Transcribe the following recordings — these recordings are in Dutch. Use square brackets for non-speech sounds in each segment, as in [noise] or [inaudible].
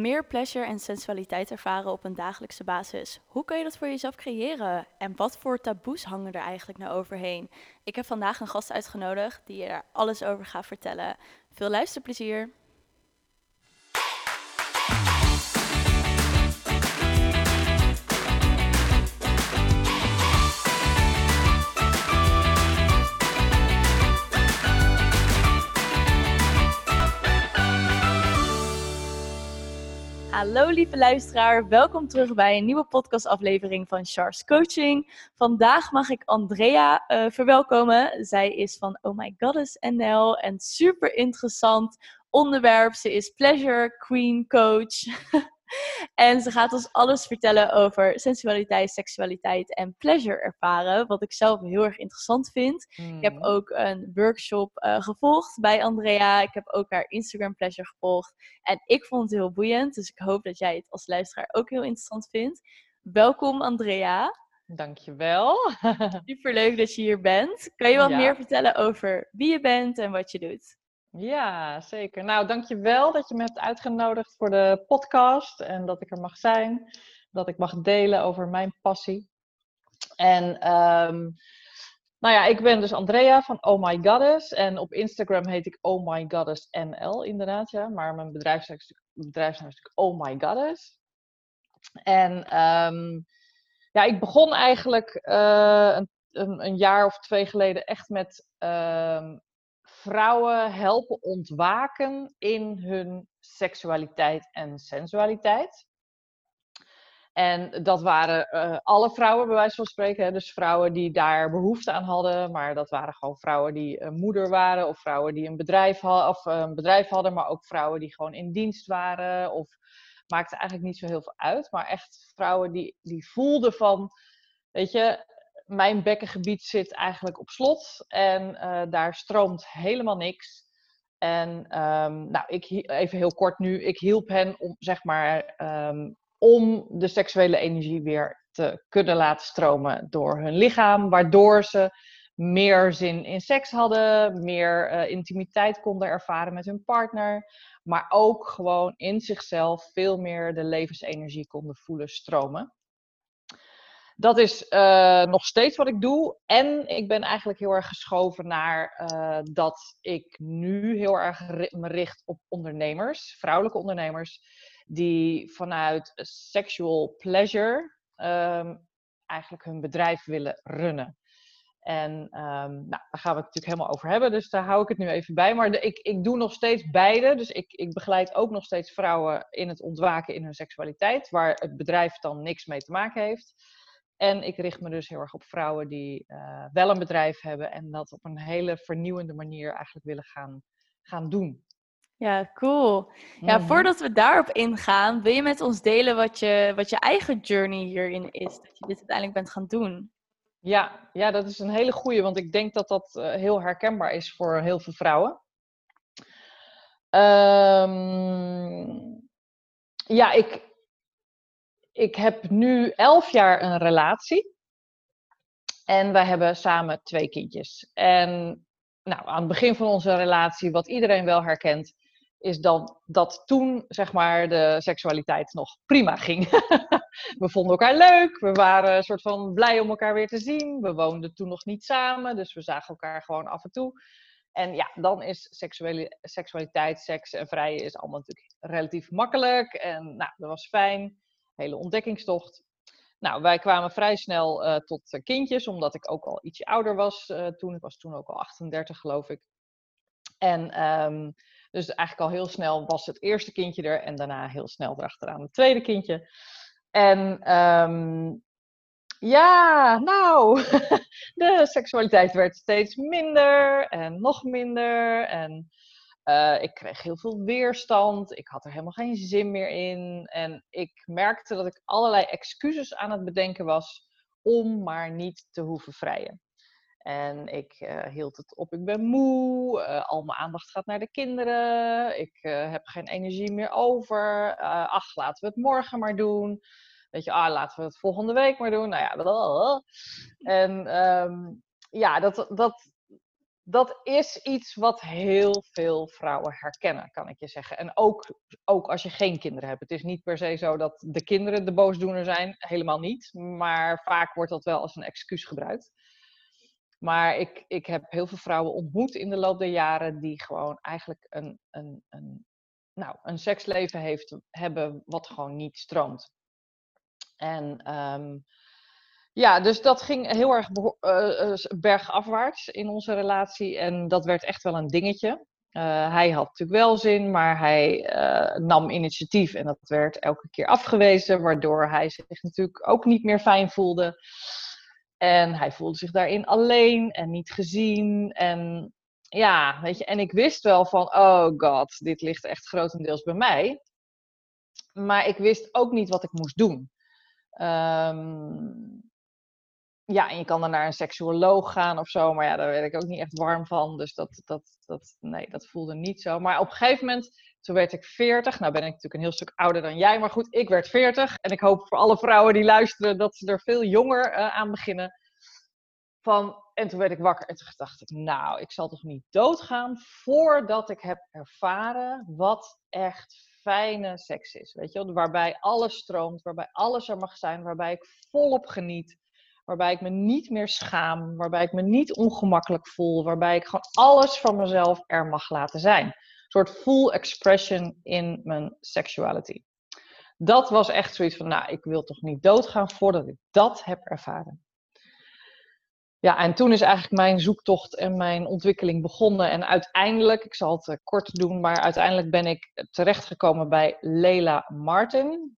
Meer pleasure en sensualiteit ervaren op een dagelijkse basis. Hoe kun je dat voor jezelf creëren? En wat voor taboes hangen er eigenlijk nou overheen? Ik heb vandaag een gast uitgenodigd die je er alles over gaat vertellen. Veel luisterplezier! Hallo lieve luisteraar, welkom terug bij een nieuwe podcastaflevering van Charles Coaching. Vandaag mag ik Andrea uh, verwelkomen. Zij is van Oh My Goddess NL en super interessant onderwerp. Ze is Pleasure Queen Coach. [laughs] [laughs] En ze gaat ons alles vertellen over sensualiteit, seksualiteit en pleasure ervaren. Wat ik zelf heel erg interessant vind. Ik heb hmm. ook een workshop uh, gevolgd bij Andrea. Ik heb ook haar Instagram pleasure gevolgd. En ik vond het heel boeiend. Dus ik hoop dat jij het als luisteraar ook heel interessant vindt. Welkom Andrea. Dankjewel. [laughs] Super leuk dat je hier bent. Kan je wat meer vertellen over wie je bent en wat je doet? Ja, zeker. Nou, dankjewel dat je me hebt uitgenodigd voor de podcast en dat ik er mag zijn. Dat ik mag delen over mijn passie. En um, nou ja, ik ben dus Andrea van Oh My Goddess. En op Instagram heet ik Oh My Goddess NL inderdaad, ja. Maar mijn bedrijfsnaam is, natuurlijk Oh My Goddess. En um, ja, ik begon eigenlijk uh, een, een, jaar of twee geleden echt met um, vrouwen helpen ontwaken in hun seksualiteit en sensualiteit. En dat waren uh, alle vrouwen, bij wijze van spreken. Hè? Dus vrouwen die daar behoefte aan hadden. Maar dat waren gewoon vrouwen die moeder waren. Of vrouwen die een bedrijf, of, uh, een bedrijf hadden. Maar ook vrouwen die gewoon in dienst waren. Of maakte eigenlijk niet zo heel veel uit. Maar echt vrouwen die, die voelden van... Weet je, mijn bekkengebied zit eigenlijk op slot en uh, daar stroomt helemaal niks. En um, nou, ik, even heel kort nu, ik hielp hen om, zeg maar, um, om de seksuele energie weer te kunnen laten stromen door hun lichaam, waardoor ze meer zin in seks hadden, meer uh, intimiteit konden ervaren met hun partner, maar ook gewoon in zichzelf veel meer de levensenergie konden voelen stromen dat is uh, nog steeds wat ik doe. En ik ben eigenlijk heel erg geschoven naar uh, dat ik nu heel erg me richt op ondernemers, vrouwelijke ondernemers, die vanuit sexual pleasure um, eigenlijk hun bedrijf willen runnen. En um, nou, daar gaan we het natuurlijk helemaal over hebben, dus daar hou ik het nu even bij. Maar ik, ik doe nog steeds beide. Dus ik, ik begeleid ook nog steeds vrouwen in het ontwaken in hun seksualiteit, waar het bedrijf dan niks mee te maken heeft. En ik richt me dus heel erg op vrouwen die uh, wel een bedrijf hebben en dat op een hele vernieuwende manier eigenlijk willen gaan, gaan doen. Ja, cool. Ja, mhm. voordat we daarop ingaan, wil je met ons delen wat je, wat je eigen journey hierin is? Dat je dit uiteindelijk bent gaan doen? Ja, ja dat is een hele goeie, want ik denk dat dat uh, heel herkenbaar is voor heel veel vrouwen. Um, ja, ik, ik heb nu elf jaar een relatie. En wij hebben samen twee kindjes. En nou, aan het begin van onze relatie, wat iedereen wel herkent, is dan dat toen zeg maar de seksualiteit nog prima ging. [laughs] we vonden elkaar leuk, we waren een soort van blij om elkaar weer te zien. We woonden toen nog niet samen, dus we zagen elkaar gewoon af en toe. En ja, dan is seksualiteit, seks en vrijen is allemaal natuurlijk relatief makkelijk. En nou, dat was fijn hele ontdekkingstocht. Nou, wij kwamen vrij snel uh, tot kindjes, omdat ik ook al ietsje ouder was uh, toen. Ik was toen ook al 38, geloof ik. En um, dus eigenlijk al heel snel was het eerste kindje er en daarna heel snel erachteraan het tweede kindje. En um, ja, nou, [laughs] de seksualiteit werd steeds minder en nog minder. En uh, ik kreeg heel veel weerstand. Ik had er helemaal geen zin meer in. En ik merkte dat ik allerlei excuses aan het bedenken was om maar niet te hoeven vrijen. En ik uh, hield het op, ik ben moe, uh, al mijn aandacht gaat naar de kinderen, ik heb geen energie meer over. ach, laten we het morgen maar doen. Weet je, ah, laten we het volgende week maar doen. Nou ja. En um, ja, dat, dat, dat is iets wat heel veel vrouwen herkennen, kan ik je zeggen. En ook, ook als je geen kinderen hebt. Het is niet per se zo dat de kinderen de boosdoener zijn. Helemaal niet. Maar vaak wordt dat wel als een excuus gebruikt. Maar ik, ik heb heel veel vrouwen ontmoet in de loop der jaren die gewoon eigenlijk een, een, een, nou, een seksleven heeft, hebben wat gewoon niet stroomt. En um, ja, dus dat ging heel erg uh, bergafwaarts in onze relatie. En dat werd echt wel een dingetje. Uh, hij had natuurlijk wel zin, maar hij nam initiatief en dat werd elke keer afgewezen, waardoor hij zich natuurlijk ook niet meer fijn voelde. En hij voelde zich daarin alleen en niet gezien. En ja, weet je, en ik wist wel van, oh god, dit ligt echt grotendeels bij mij. Maar ik wist ook niet wat ik moest doen. Um, ja, en je kan dan naar een seksuoloog gaan of zo, maar ja, daar werd ik ook niet echt warm van. Dus dat, dat, dat, nee, dat voelde niet zo. Maar op een gegeven moment, toen werd ik 40. Nou ben ik natuurlijk een heel stuk ouder dan jij, maar goed, ik werd 40. En ik hoop voor alle vrouwen die luisteren dat ze er veel jonger uh, aan beginnen. Van, en toen werd ik wakker en toen dacht ik, nou, ik zal toch niet doodgaan voordat ik heb ervaren wat echt fijne seks is. Weet je, waarbij alles stroomt, waarbij alles er mag zijn, waarbij ik volop geniet Waarbij ik me niet meer schaam, waarbij ik me niet ongemakkelijk voel, waarbij ik gewoon alles van mezelf er mag laten zijn. Een soort full expression in mijn sexuality. Dat was echt zoiets van, nou, ik wil toch niet doodgaan voordat ik dat heb ervaren. Ja, en toen is eigenlijk mijn zoektocht en mijn ontwikkeling begonnen. En uiteindelijk, ik zal het kort doen, maar uiteindelijk ben ik terechtgekomen bij Leila Martin.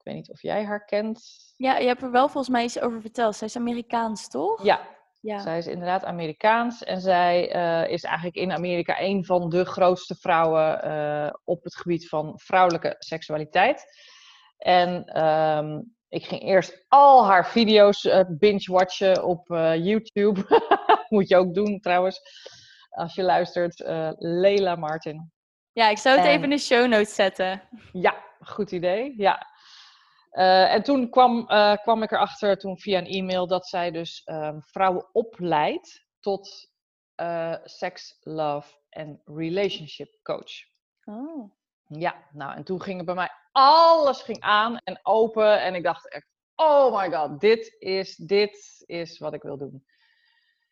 Ik weet niet of jij haar kent. Ja, je hebt er wel volgens mij iets over verteld. Zij is Amerikaans, toch? Ja, ja. Zij is inderdaad Amerikaans en zij uh, is eigenlijk in Amerika een van de grootste vrouwen uh, op het gebied van vrouwelijke seksualiteit. En um, ik ging eerst al haar video's uh, binge-watchen op YouTube. [laughs] Moet je ook doen trouwens, als je luistert. Leila Martin. Ja, ik zou het en... even in de show notes zetten. Ja, goed idee. Ja, uh, en toen kwam, uh, kwam ik erachter, toen via een e-mail, dat zij dus um, vrouwen opleidt tot uh, sex, love en relationship coach. Oh. Ja, nou en toen ging het bij mij, alles ging aan en open en ik dacht echt, oh my god, dit is, dit is wat ik wil doen.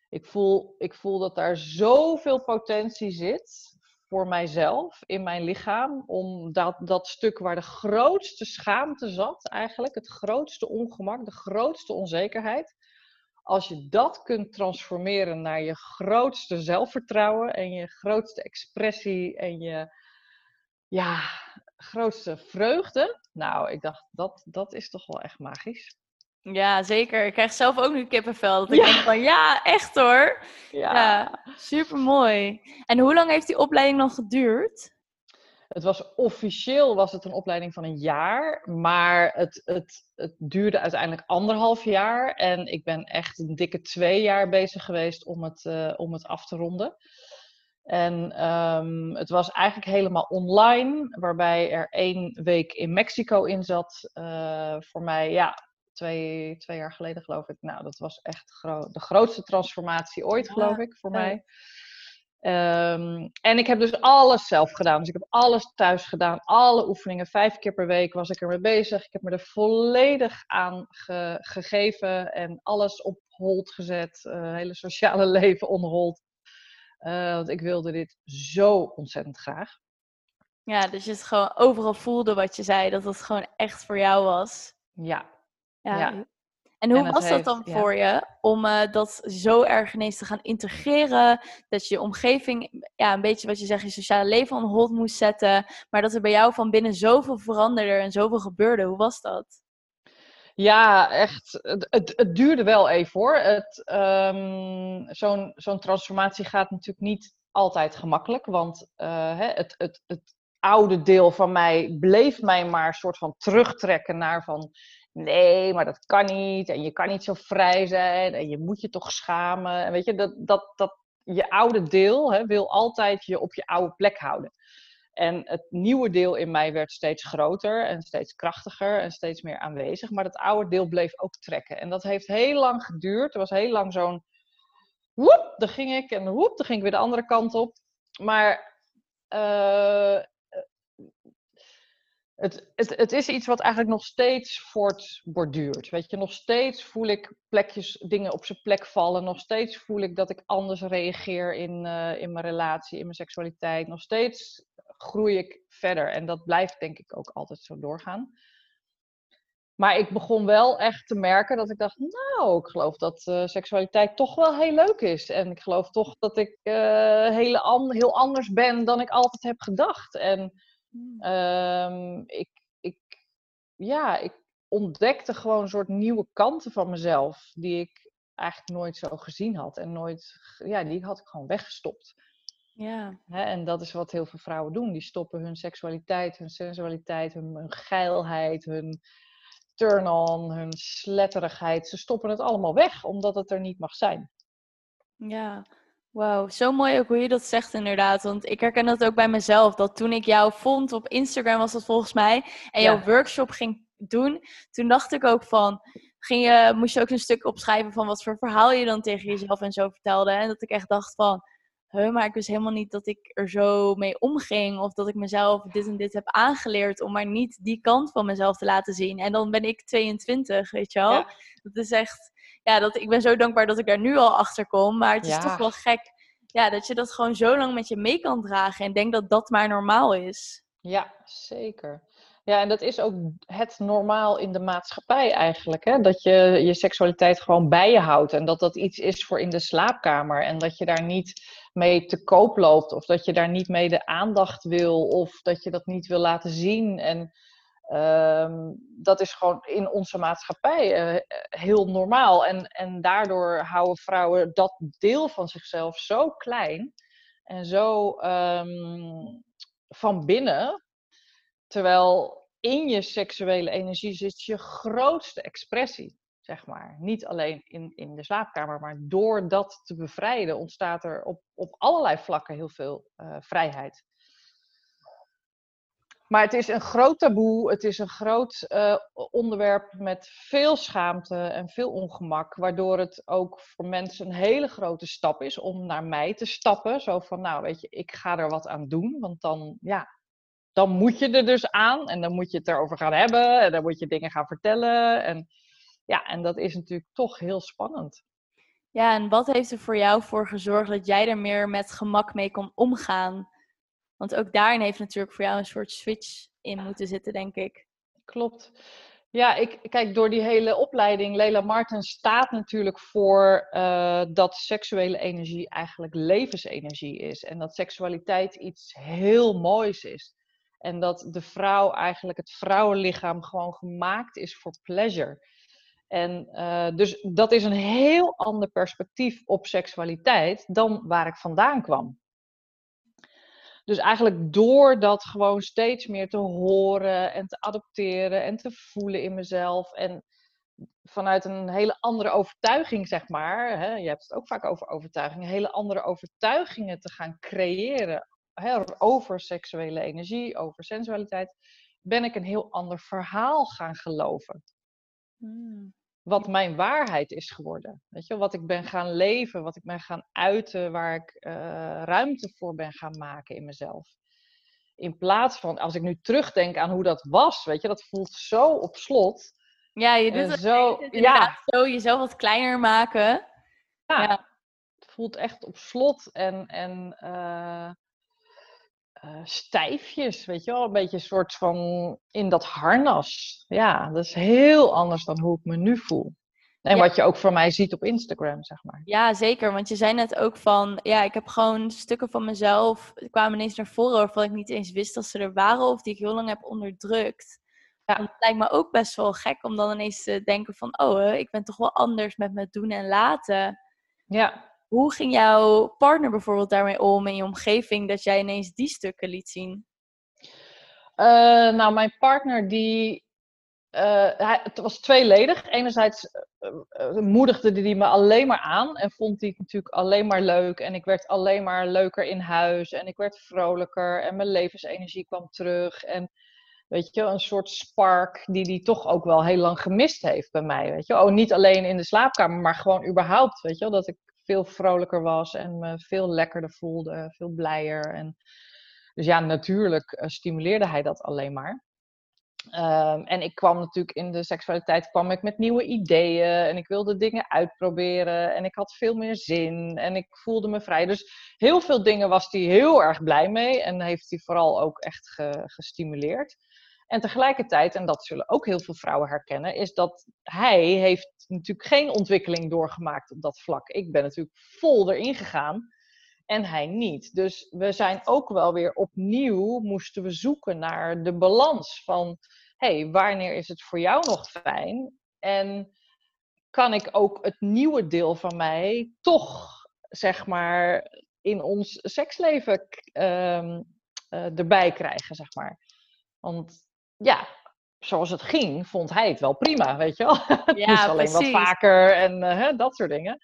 Ik voel, ik voel dat daar zoveel potentie zit voor mijzelf, in mijn lichaam, om dat, dat stuk waar de grootste schaamte zat, eigenlijk, het grootste ongemak, de grootste onzekerheid. Als je dat kunt transformeren naar je grootste zelfvertrouwen en je grootste expressie en je ja, grootste vreugde. Nou, ik dacht, dat, dat is toch wel echt magisch. Ja, zeker. Ik krijg zelf ook nu kippenvel. Dat ik denk van, ja, echt hoor. Ja. ja, super mooi. En hoe lang heeft die opleiding nog geduurd? Het was officieel was het een opleiding van een jaar, maar het, het, het duurde uiteindelijk anderhalf jaar. En ik ben echt een dikke twee jaar bezig geweest om het, uh, om het af te ronden. En um, het was eigenlijk helemaal online, waarbij er één week in Mexico in zat. Uh, voor mij, ja, twee, twee jaar geleden geloof ik. Nou, dat was echt gro de grootste transformatie ooit, geloof ik, voor mij. Um, en ik heb dus alles zelf gedaan. Dus ik heb alles thuis gedaan. Alle oefeningen. Vijf keer per week was ik ermee bezig. Ik heb me er volledig aan ge gegeven. En alles op hold gezet. Uh, hele sociale [laughs] leven on hold. Uh, want ik wilde dit zo ontzettend graag. Ja, dus je het gewoon overal voelde wat je zei. Dat het gewoon echt voor jou was. Ja, ja. En hoe was dat dan voor je om uh, dat zo erg ineens te gaan integreren? Dat je je omgeving, ja, een beetje wat je zegt, je sociale leven on hold moest zetten. Maar dat er bij jou van binnen zoveel veranderde en zoveel gebeurde. Hoe was dat? Ja, echt. Het, het, het duurde wel even hoor. Um, Zo'n zo'n transformatie gaat natuurlijk niet altijd gemakkelijk. Want uh, het, het, het oude deel van mij bleef mij maar een soort van terugtrekken naar van nee, maar dat kan niet. En je kan niet zo vrij zijn. En je moet je toch schamen. En weet je, dat, dat, dat je oude deel hè, wil altijd je op je oude plek houden. En het nieuwe deel in mij werd steeds groter en steeds krachtiger en steeds meer aanwezig. Maar dat oude deel bleef ook trekken. En dat heeft heel lang geduurd. Er was heel lang zo'n woep, dan ging ik en woep, dan ging ik weer de andere kant op. Maar uh, het, het, is iets wat eigenlijk nog steeds voortborduurt. Weet je, nog steeds voel ik plekjes, dingen op zijn plek vallen. Nog steeds voel ik dat ik anders reageer in, uh, in mijn relatie, in mijn seksualiteit. Nog steeds groei ik verder. En dat blijft denk ik ook altijd zo doorgaan. Maar ik begon wel echt te merken dat ik dacht, nou, ik geloof dat uh, seksualiteit toch wel heel leuk is. En ik geloof toch dat ik uh, hele heel anders ben dan ik altijd heb gedacht. En um, ik, ik, ja, ik ontdekte gewoon een soort nieuwe kanten van mezelf. Die ik eigenlijk nooit zo gezien had. En nooit, ja, die had ik gewoon weggestopt. Ja. Hè, en dat is wat heel veel vrouwen doen. Die stoppen hun seksualiteit, hun sensualiteit, hun, hun geilheid, hun turn-on, hun sletterigheid. Ze stoppen het allemaal weg, omdat het er niet mag zijn. Ja, wauw. Zo mooi ook hoe je dat zegt inderdaad. Want ik herken dat ook bij mezelf. Dat toen ik jou vond op Instagram was dat volgens mij. En jouw workshop ging doen. Toen dacht ik ook van... Ging je, moest je ook een stuk opschrijven van wat voor verhaal je dan tegen jezelf en zo vertelde. En dat ik echt dacht van huh, maar ik wist helemaal niet dat ik er zo mee omging. Of dat ik mezelf dit en dit heb aangeleerd om maar niet die kant van mezelf te laten zien. En dan ben ik 22, weet je wel. Dat is echt, ja, dat, ik ben zo dankbaar dat ik daar nu al achter kom. Maar het is toch wel gek ja, dat je dat gewoon zo lang met je mee kan dragen. En denk dat dat maar normaal is. Ja, zeker. Ja, en dat is ook het normaal in de maatschappij eigenlijk. Hè? Dat je je seksualiteit gewoon bij je houdt. En dat dat iets is voor in de slaapkamer. En dat je daar niet mee te koop loopt. Of dat je daar niet mee de aandacht wil. Of dat je dat niet wil laten zien. En um, dat is gewoon in onze maatschappij uh, heel normaal. En, en daardoor houden vrouwen dat deel van zichzelf zo klein. En zo um, van binnen. Terwijl in je seksuele energie zit je grootste expressie, zeg maar. Niet alleen in, in de slaapkamer, maar door dat te bevrijden ontstaat er op, op allerlei vlakken heel veel uh, vrijheid. Maar het is een groot taboe, het is een groot uh, onderwerp met veel schaamte en veel ongemak, waardoor het ook voor mensen een hele grote stap is om naar mij te stappen. Zo van, nou weet je, ik ga er wat aan doen, want dan, ja, dan moet je er dus aan en dan moet je het erover gaan hebben en dan moet je dingen gaan vertellen. En ja, en dat is natuurlijk toch heel spannend. Ja, en wat heeft er voor jou voor gezorgd dat jij er meer met gemak mee kon omgaan? Want ook daarin heeft natuurlijk voor jou een soort switch in moeten zitten, denk ik. Klopt. Ja, ik, kijk, door die hele opleiding, Leila Martin staat natuurlijk voor uh, dat seksuele energie eigenlijk levensenergie is. En dat seksualiteit iets heel moois is. En dat de vrouw eigenlijk, het vrouwenlichaam gewoon gemaakt is voor pleasure. En uh, dus dat is een heel ander perspectief op seksualiteit dan waar ik vandaan kwam. Dus eigenlijk door dat gewoon steeds meer te horen en te adopteren en te voelen in mezelf. En vanuit een hele andere overtuiging, zeg maar. Hè, je hebt het ook vaak over overtuigingen. Hele andere overtuigingen te gaan creëren over seksuele energie, over sensualiteit, ben ik een heel ander verhaal gaan geloven. Hmm. Wat mijn waarheid is geworden. Weet je, wat ik ben gaan leven, wat ik ben gaan uiten, waar ik uh, ruimte voor ben gaan maken in mezelf. In plaats van, als ik nu terugdenk aan hoe dat was, weet je, dat voelt zo op slot. Ja, je doet het zo, ja. zo jezelf wat kleiner maken. Ja, ja, het voelt echt op slot en, en uh, uh, stijfjes, weet je wel, een beetje een soort van in dat harnas. Ja, dat is heel anders dan hoe ik me nu voel. En wat je ook voor mij ziet op Instagram, zeg maar. Ja, zeker. Want je zei net ook van, ja, ik heb gewoon stukken van mezelf, kwamen ineens naar voren waarvan ik niet eens wist dat ze er waren of die ik heel lang heb onderdrukt. Ja. het lijkt me ook best wel gek om dan ineens te denken van, oh, ik ben toch wel anders met mijn doen en laten. Ja. Hoe ging jouw partner bijvoorbeeld daarmee om in je omgeving dat jij ineens die stukken liet zien? Uh, nou, mijn partner die. Uh, hij, het was tweeledig. Enerzijds uh, moedigde hij me alleen maar aan en vond het natuurlijk alleen maar leuk. En ik werd alleen maar leuker in huis en ik werd vrolijker en mijn levensenergie kwam terug. En weet je, een soort spark die hij toch ook wel heel lang gemist heeft bij mij. Weet je, oh, niet alleen in de slaapkamer, maar gewoon überhaupt. Weet je, dat ik veel vrolijker was en me veel lekkerder voelde, veel blijer. En, dus ja, natuurlijk eh, stimuleerde hij dat alleen maar. Ehm, en ik kwam natuurlijk in de seksualiteit kwam ik met nieuwe ideeën en ik wilde dingen uitproberen en ik had veel meer zin en ik voelde me vrij. Dus heel veel dingen was hij heel erg blij mee en heeft hij vooral ook echt gestimuleerd. En tegelijkertijd, en dat zullen ook heel veel vrouwen herkennen, is dat hij heeft natuurlijk geen ontwikkeling doorgemaakt op dat vlak. Ik ben natuurlijk vol erin gegaan en hij niet. Dus we zijn ook wel weer opnieuw, moesten we zoeken naar de balans van, hey, wanneer is het voor jou nog fijn? En kan ik ook het nieuwe deel van mij toch, zeg maar, in ons seksleven um, uh, erbij krijgen, zeg maar. Want ja, zoals het ging, vond hij het wel prima, weet je wel. [laughs] Ja, moest alleen wat vaker en uh, dat soort dingen.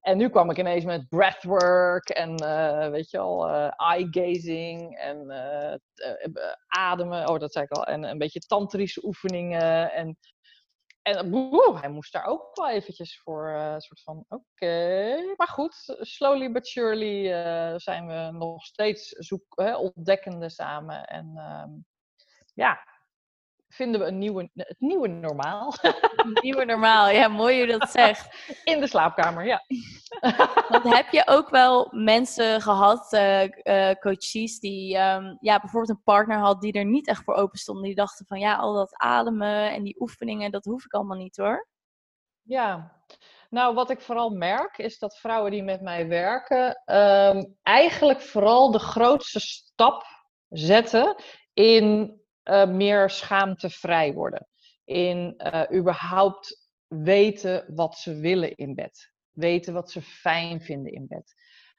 En nu kwam ik ineens met breathwork en uh, weet je al, uh, eye gazing en ademen. Oh, dat zei ik al. En een beetje tantrische oefeningen. En, en boe, hij moest daar ook wel eventjes voor een soort van, oké. Maar goed, slowly but surely zijn we nog steeds zoek, ontdekkende samen. En ehm, ja, vinden we een nieuwe, het nieuwe normaal. Het nieuwe normaal, ja, mooi hoe je dat zegt. [laughs] In de slaapkamer, ja. [laughs] Want heb je ook wel mensen gehad, uh, coaches, die um, ja, bijvoorbeeld een partner had die er niet echt voor open stonden. Die dachten van ja, al dat ademen en die oefeningen, dat hoef ik allemaal niet hoor. Ja, nou, wat ik vooral merk is dat vrouwen die met mij werken, um, eigenlijk vooral de grootste stap zetten in uh, meer schaamtevrij worden. In uh, überhaupt weten wat ze willen in bed. Weten wat ze fijn vinden in bed.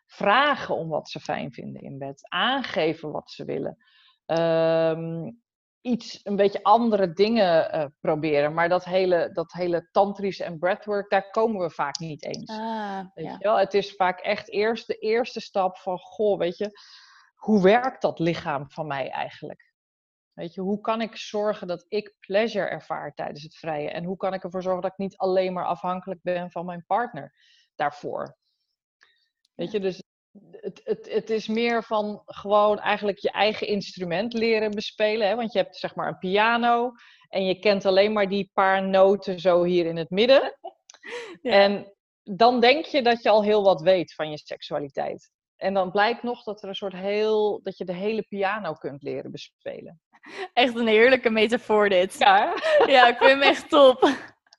Vragen om wat ze fijn vinden in bed. Aangeven wat ze willen. Um, iets, een beetje andere dingen uh, proberen. Maar dat hele, dat hele tantrische en breathwork, daar komen we vaak niet eens. Ah, weet ja. je wel? Het is vaak echt eerst de eerste stap van, goh, weet je, hoe werkt dat lichaam van mij eigenlijk? Weet je, hoe kan ik zorgen dat ik pleasure ervaar tijdens het vrije? En hoe kan ik ervoor zorgen dat ik niet alleen maar afhankelijk ben van mijn partner daarvoor? Weet je, dus het, het, het is meer van gewoon eigenlijk je eigen instrument leren bespelen. Hè? Want je hebt zeg maar een piano en je kent alleen maar die paar noten zo hier in het midden. En dan denk je dat je al heel wat weet van je seksualiteit. En dan blijkt nog dat er een soort heel, dat je de hele piano kunt leren bespelen. [laughs] Echt een heerlijke metafoor dit. Ja, [laughs] ja ik vind hem echt top.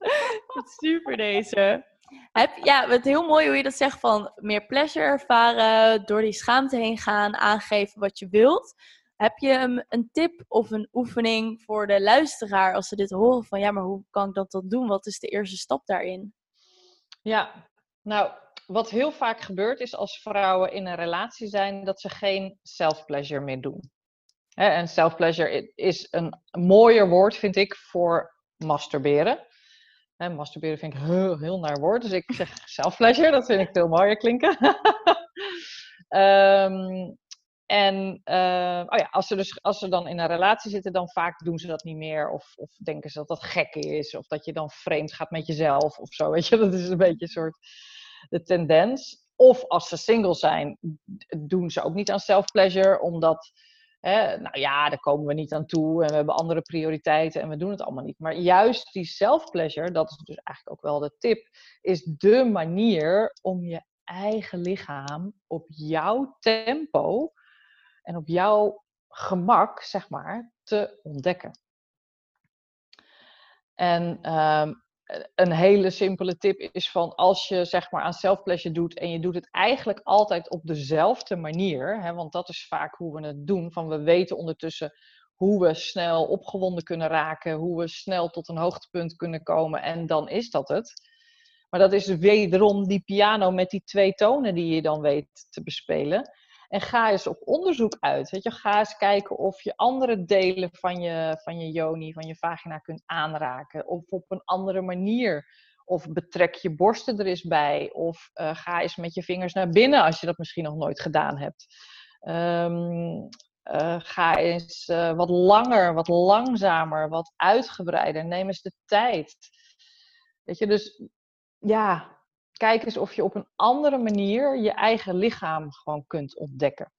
[laughs] Super deze. Heb, ja, het heel mooi hoe je dat zegt van meer pleasure ervaren, door die schaamte heen gaan, aangeven wat je wilt. Heb je een, een tip of een oefening voor de luisteraar als ze dit horen van ja, maar hoe kan ik dat dan doen? Wat is de eerste stap daarin? Ja, nou, wat heel vaak gebeurt is als vrouwen in een relatie zijn dat ze geen self-pleasure meer doen. En self-pleasure is een mooier woord, vind ik, voor masturberen. En masturberen vind ik heel, heel naar woord, dus ik zeg [laughs] self-pleasure, dat vind ik veel mooier klinken. um, [laughs] en uh, oh ja, als, ze dus, als ze dan in een relatie zitten, dan vaak doen ze dat niet meer. Of, of denken ze dat dat gek is. Of dat je dan vreemd gaat met jezelf of zo. [laughs] Weet je, dat is een beetje een soort de tendens. Of als ze single zijn, doen ze ook niet aan self-pleasure, omdat nou ja, daar komen we niet aan toe en we hebben andere prioriteiten en we doen het allemaal niet. Maar juist die self-pleasure, dat is dus eigenlijk ook wel de tip, is de manier om je eigen lichaam op jouw tempo en op jouw gemak, zeg maar, te ontdekken. En um, een hele simpele tip is van als je zeg maar aan self-pleasure doet en je doet het eigenlijk altijd op dezelfde manier, hè, want dat is vaak hoe we het doen, van we weten ondertussen hoe we snel opgewonden kunnen raken, hoe we snel tot een hoogtepunt kunnen komen en dan is dat het. Maar dat is wederom die piano met die twee tonen die je dan weet te bespelen. En ga eens op onderzoek uit. Weet je, ga eens kijken of je andere delen van je, van je yoni, van je vagina kunt aanraken. Of op een andere manier. Of betrek je borsten er eens bij. Of uh, ga eens met je vingers naar binnen als je dat misschien nog nooit gedaan hebt. Um, uh, ga eens uh, wat langer, wat langzamer, wat uitgebreider. Neem eens de tijd. Weet je, dus ja, kijk eens of je op een andere manier je eigen lichaam gewoon kunt ontdekken.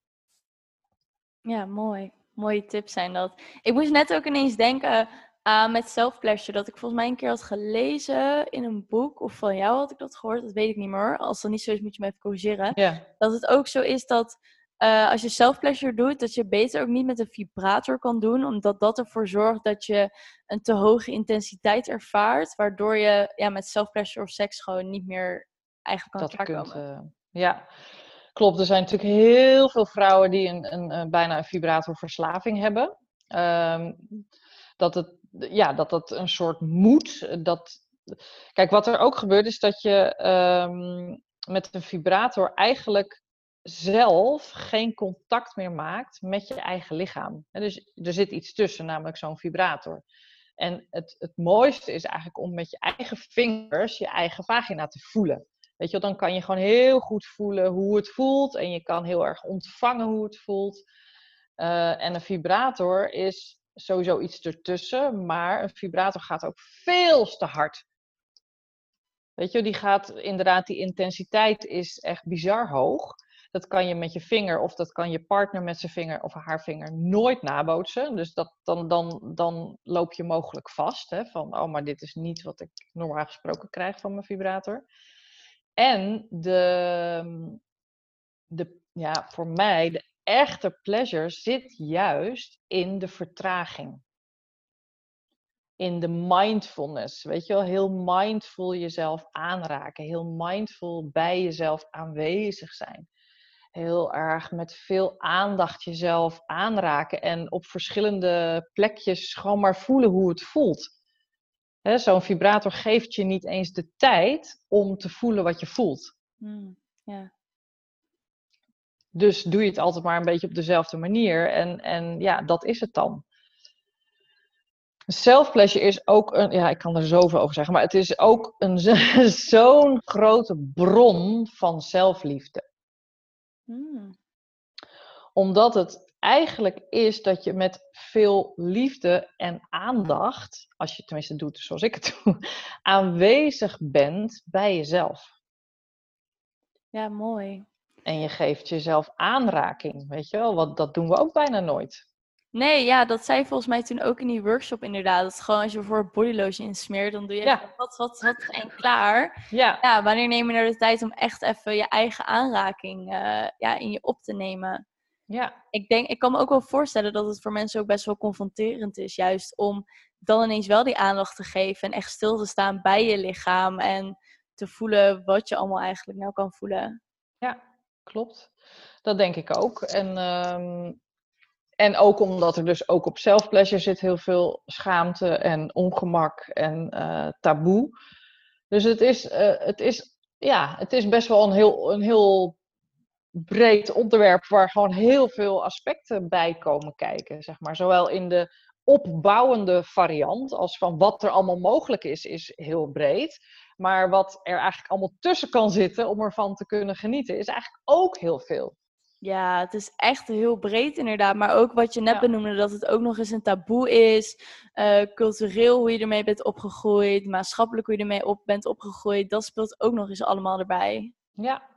Ja, mooi. Mooie tips zijn dat. Ik moest net ook ineens denken aan met self-pleasure. Dat ik volgens mij een keer had gelezen in een boek. Of van jou had ik dat gehoord. Dat weet ik niet meer. Als dat niet zo is, moet je me even corrigeren. Ja. Dat het ook zo is dat eh, als je self-pleasure doet, dat je beter ook niet met een vibrator kan doen. Omdat dat ervoor zorgt dat je een te hoge intensiteit ervaart. Waardoor je ja, met self-pleasure of seks gewoon niet meer eigenlijk dat kunt, uh, ja, klopt. Er zijn natuurlijk heel veel vrouwen die een, een, een bijna een vibratorverslaving hebben. Um, dat het, ja, dat dat een soort moet. Dat... Kijk, wat er ook gebeurt is dat je um, met een vibrator eigenlijk zelf geen contact meer maakt met je eigen lichaam. dus er zit iets tussen, namelijk zo'n vibrator. En het, het mooiste is eigenlijk om met je eigen vingers je eigen vagina te voelen. Weet je, dan kan je gewoon heel goed voelen hoe het voelt en je kan heel erg ontvangen hoe het voelt. Uh, en een vibrator is sowieso iets ertussen, maar een vibrator gaat ook veel te hard. Weet je, die gaat inderdaad, die intensiteit is echt bizar hoog. Dat kan je met je vinger of dat kan je partner met zijn vinger of haar vinger nooit nabootsen. Dus dat, dan, dan, dan loop je mogelijk vast. Hè, van, oh, maar dit is niet wat ik normaal gesproken krijg van mijn vibrator. En de, de, ja, voor mij, de echte pleasure zit juist in de vertraging. In de mindfulness. Weet je wel, heel mindful jezelf aanraken. Heel mindful bij jezelf aanwezig zijn. Heel erg met veel aandacht jezelf aanraken. En op verschillende plekjes gewoon maar voelen hoe het voelt. Zo'n vibrator geeft je niet eens de tijd om te voelen wat je voelt. Mm, ja. Dus doe je het altijd maar een beetje op dezelfde manier. En, en ja, dat is het dan. Self-pleasure is ook een, ja, ik kan er zoveel over zeggen, maar het is ook een [laughs] zo'n grote bron van zelfliefde. Hmm. Omdat het eigenlijk is dat je met veel liefde en aandacht, als je tenminste doet zoals ik het [laughs] doe, aanwezig bent bij jezelf. Ja, mooi. En je geeft jezelf aanraking, weet je wel, want dat doen we ook bijna nooit. Nee, ja, dat zei volgens mij toen ook in die workshop inderdaad. Dat gewoon als je voor bodylotion insmeert, dan doe je Ja. wat, wat, wat en klaar. Ja, Ja, wanneer neem je nou de tijd om echt even je eigen aanraking eh, ja, in je op te nemen? Ja, Ik denk, ik kan me ook wel voorstellen dat het voor mensen ook best wel confronterend is, juist om dan ineens wel die aandacht te geven en echt stil te staan bij je lichaam en te voelen wat je allemaal eigenlijk nou kan voelen. ja, klopt. Dat denk ik ook. En, ehm, en ook omdat er dus ook op self-pleasure zit heel veel schaamte en ongemak en eh, taboe. Dus het is, eh, het, is, ja, het is best wel een heel, een heel breed onderwerp waar gewoon heel veel aspecten bij komen kijken. Zeg maar. Zowel in de opbouwende variant als van wat er allemaal mogelijk is, is heel breed. Maar wat er eigenlijk allemaal tussen kan zitten om ervan te kunnen genieten, is eigenlijk ook heel veel. Ja, het is echt heel breed inderdaad. Maar ook wat je net Ja. benoemde, dat het ook nog eens een taboe is. eh, cultureel hoe je ermee bent opgegroeid. Maatschappelijk hoe je ermee op bent opgegroeid. Dat speelt ook nog eens allemaal erbij. Ja,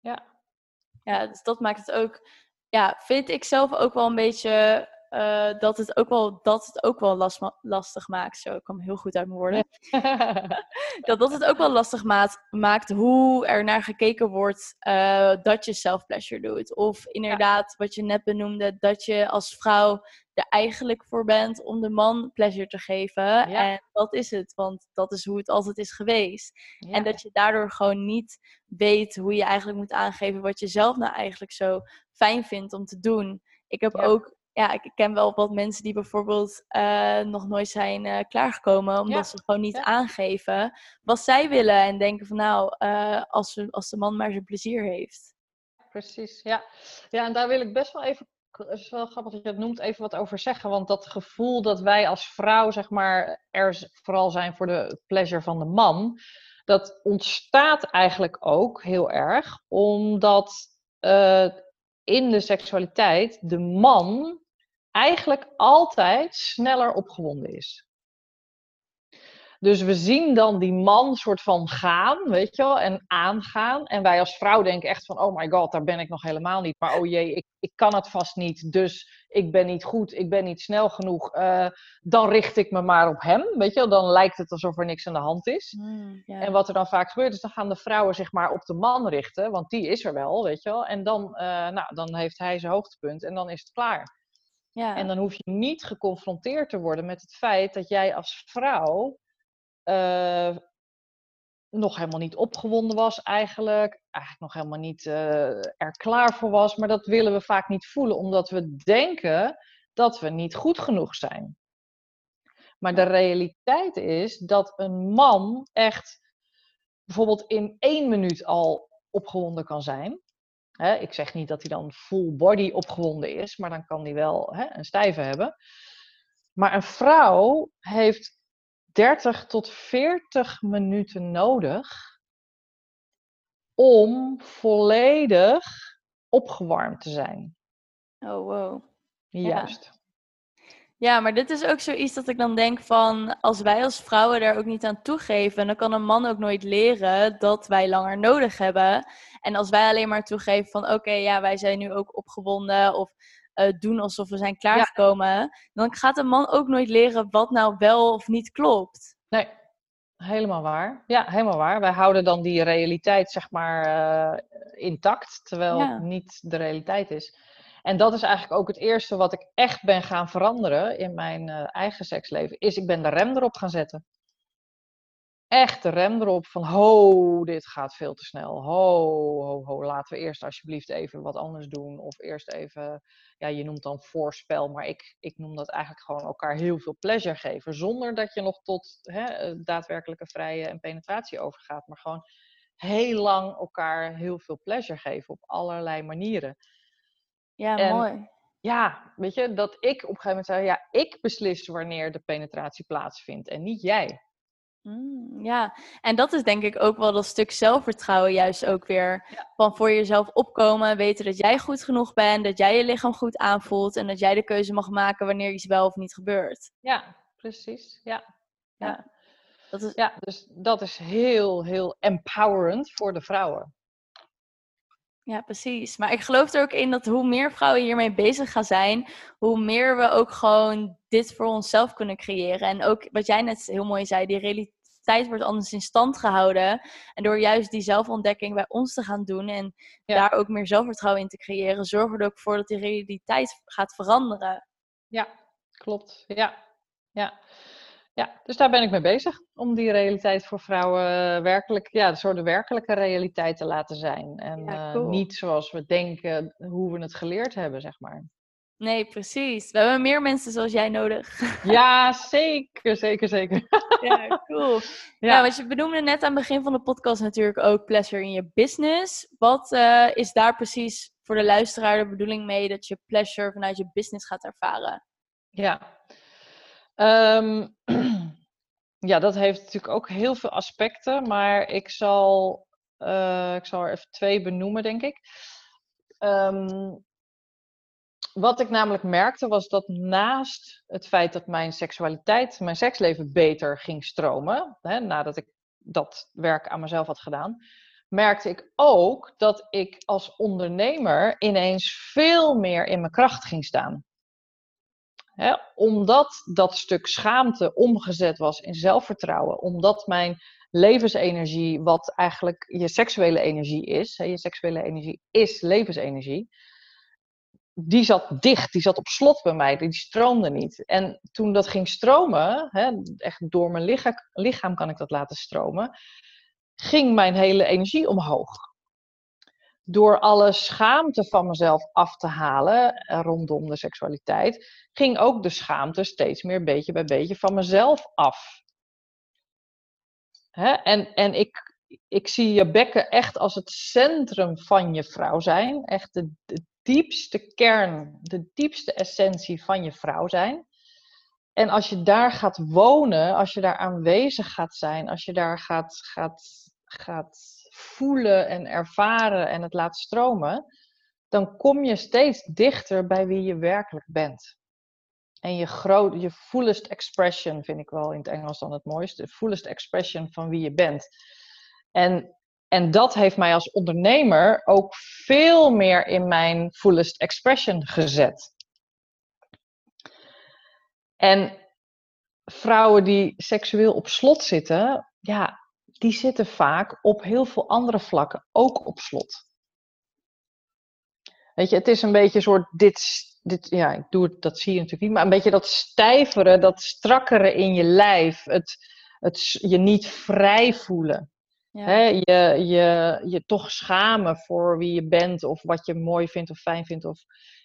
ja, Ja, dus dat maakt het ook... Ja, vind ik zelf ook wel een beetje... eh, dat het ook wel, dat het ook wel last, lastig maakt. Zo, ik kwam heel goed uit mijn woorden. [laughs] [laughs] dat dat het ook wel lastig maakt, maakt hoe er naar gekeken wordt eh, dat je self-pleasure doet. Of inderdaad, wat je net benoemde, dat je als vrouw er eigenlijk voor bent om de man pleasure te geven. Ja. En dat is het, want dat is hoe het altijd is geweest. Ja. En dat je daardoor gewoon niet weet hoe je eigenlijk moet aangeven wat je zelf nou eigenlijk zo fijn vindt om te doen. Ik heb ook, ja, ik ken wel wat mensen die bijvoorbeeld eh, nog nooit zijn eh, klaargekomen, omdat Ja. ze gewoon niet Ja. aangeven wat zij willen. En denken van nou, eh, als, ze, als de man maar zijn plezier heeft. Precies, ja. Ja, en daar wil ik best wel even, het is wel grappig dat je het noemt, even wat over zeggen. Want dat gevoel dat wij als vrouw, zeg maar, er vooral zijn voor de pleasure van de man, dat ontstaat eigenlijk ook heel erg omdat in de seksualiteit de man eigenlijk altijd sneller opgewonden is. Dus we zien dan die man soort van gaan, weet je wel, en aangaan. En wij als vrouw denken echt van, oh my god, daar ben ik nog helemaal niet. Maar oh jee, ik, ik kan het vast niet, dus ik ben niet goed, ik ben niet snel genoeg. Uh, dan richt ik me maar op hem, weet je wel. Dan lijkt het alsof er niks aan de hand is. Mm, En wat er dan vaak gebeurt, is dan gaan de vrouwen zich maar op de man richten. Want die is er wel, weet je wel. En dan, uh, nou, dan heeft hij zijn hoogtepunt en dan is het klaar. Ja. En dan hoef je niet geconfronteerd te worden met het feit dat jij als vrouw uh, nog helemaal niet opgewonden was eigenlijk. Eigenlijk nog helemaal niet uh, er klaar voor was. Maar dat willen we vaak niet voelen, omdat we denken dat we niet goed genoeg zijn. Maar de realiteit is dat een man echt bijvoorbeeld in één minuut al opgewonden kan zijn. Ik zeg niet dat hij dan full body opgewonden is, maar dan kan hij wel een stijve hebben. Maar een vrouw heeft 30 tot 40 minuten nodig om volledig opgewarmd te zijn. Oh, wow. Juist. Ja. Ja. maar dit is ook zoiets dat ik dan denk van, als wij als vrouwen daar ook niet aan toegeven, dan kan een man ook nooit leren dat wij langer nodig hebben. En als wij alleen maar toegeven van, oké, ja, wij zijn nu ook opgewonden of uh, doen alsof we zijn klaargekomen, dan gaat een man ook nooit leren wat nou wel of niet klopt. Nee, helemaal waar. Ja, helemaal waar. Wij houden dan die realiteit, zeg maar, uh, intact, terwijl het niet de realiteit is. En dat is eigenlijk ook het eerste wat ik echt ben gaan veranderen in mijn uh, eigen seksleven, is ik ben de rem erop gaan zetten echt de rem erop van, ho, dit gaat veel te snel. Ho, ho, ho, laten we eerst alsjeblieft even wat anders doen. Of eerst even, ja, je noemt dan voorspel, maar ik, ik noem dat eigenlijk gewoon elkaar heel veel pleasure geven. Zonder dat je nog tot hè, eh, daadwerkelijke vrije en penetratie overgaat. Maar gewoon heel lang elkaar heel veel pleasure geven op allerlei manieren. Ja, mooi. Ja, weet je, dat ik op een gegeven moment zei, ja, ik beslis wanneer de penetratie plaatsvindt en niet jij. Mm, ja, en dat is denk ik ook wel dat stuk zelfvertrouwen juist ook weer. Van voor jezelf opkomen, weten dat jij goed genoeg bent, dat jij je lichaam goed aanvoelt en dat jij de keuze mag maken wanneer iets wel of niet gebeurt. Ja, precies. Ja. ja. Dat is... ja, dus dat is heel, heel empowerend voor de vrouwen. Ja, precies. Maar ik geloof er ook in dat hoe meer vrouwen hiermee bezig gaan zijn, hoe meer we ook gewoon dit voor onszelf kunnen creëren. En ook wat jij net heel mooi zei, die realiteit wordt anders in stand gehouden. En door juist die zelfontdekking bij ons te gaan doen en daar ook meer zelfvertrouwen in te creëren, zorgen we er ook voor dat die realiteit gaat veranderen. Ja, klopt. Ja, ja. Ja, dus daar ben ik mee bezig. Om die realiteit voor vrouwen werkelijk, ja, een soort werkelijke realiteit te laten zijn. En ja, uh, niet zoals we denken, hoe we het geleerd hebben, zeg maar. Nee, precies. We hebben meer mensen zoals jij nodig. Ja, zeker, zeker, zeker. [laughs] Ja, cool. Ja, want je benoemde net aan het begin van de podcast natuurlijk ook pleasure in je business. Wat uh, is daar precies voor de luisteraar de bedoeling mee dat je pleasure vanuit je business gaat ervaren? Ja, Um, [clears throat] ja, dat heeft natuurlijk ook heel veel aspecten, maar ik zal, uh, ik zal er even twee benoemen, denk ik. Um, wat ik namelijk merkte was dat naast het feit dat mijn seksualiteit, mijn seksleven beter ging stromen, hè, nadat ik dat werk aan mezelf had gedaan, merkte ik ook dat ik als ondernemer ineens veel meer in mijn kracht ging staan omdat dat stuk schaamte omgezet was in zelfvertrouwen, omdat mijn levensenergie, wat eigenlijk je seksuele energie is, je seksuele energie is levensenergie, die zat dicht, die zat op slot bij mij, die stroomde niet. En toen dat ging stromen, echt door mijn lichaam, lichaam kan ik dat laten stromen, ging mijn hele energie omhoog door alle schaamte van mezelf af te halen eh, rondom de seksualiteit, ging ook de schaamte steeds meer beetje bij beetje van mezelf af. Hè? En, en ik, ik zie je bekken echt als het centrum van je vrouw zijn. Echt de, de diepste kern, de diepste essentie van je vrouw zijn. En als je daar gaat wonen, als je daar aanwezig gaat zijn, als je daar gaat, gaat, gaat voelen en ervaren en het laat stromen, dan kom je steeds dichter bij wie je werkelijk bent. en je, groot, je fullest expression vind ik wel in het Engels dan het mooiste. Fullest expression van wie je bent. En, en dat heeft mij als ondernemer ook veel meer in mijn fullest expression gezet. En vrouwen die seksueel op slot zitten, ja, die zitten vaak op heel veel andere vlakken ook op slot. Weet je, het is een beetje een soort dit, dit ja, ik doe het, dat zie je natuurlijk niet, maar een beetje dat stijvere, dat strakkere in je lijf, het, het je niet vrij voelen. Ja. je, je, je toch schamen voor wie je bent of wat je mooi vindt of fijn vindt. Of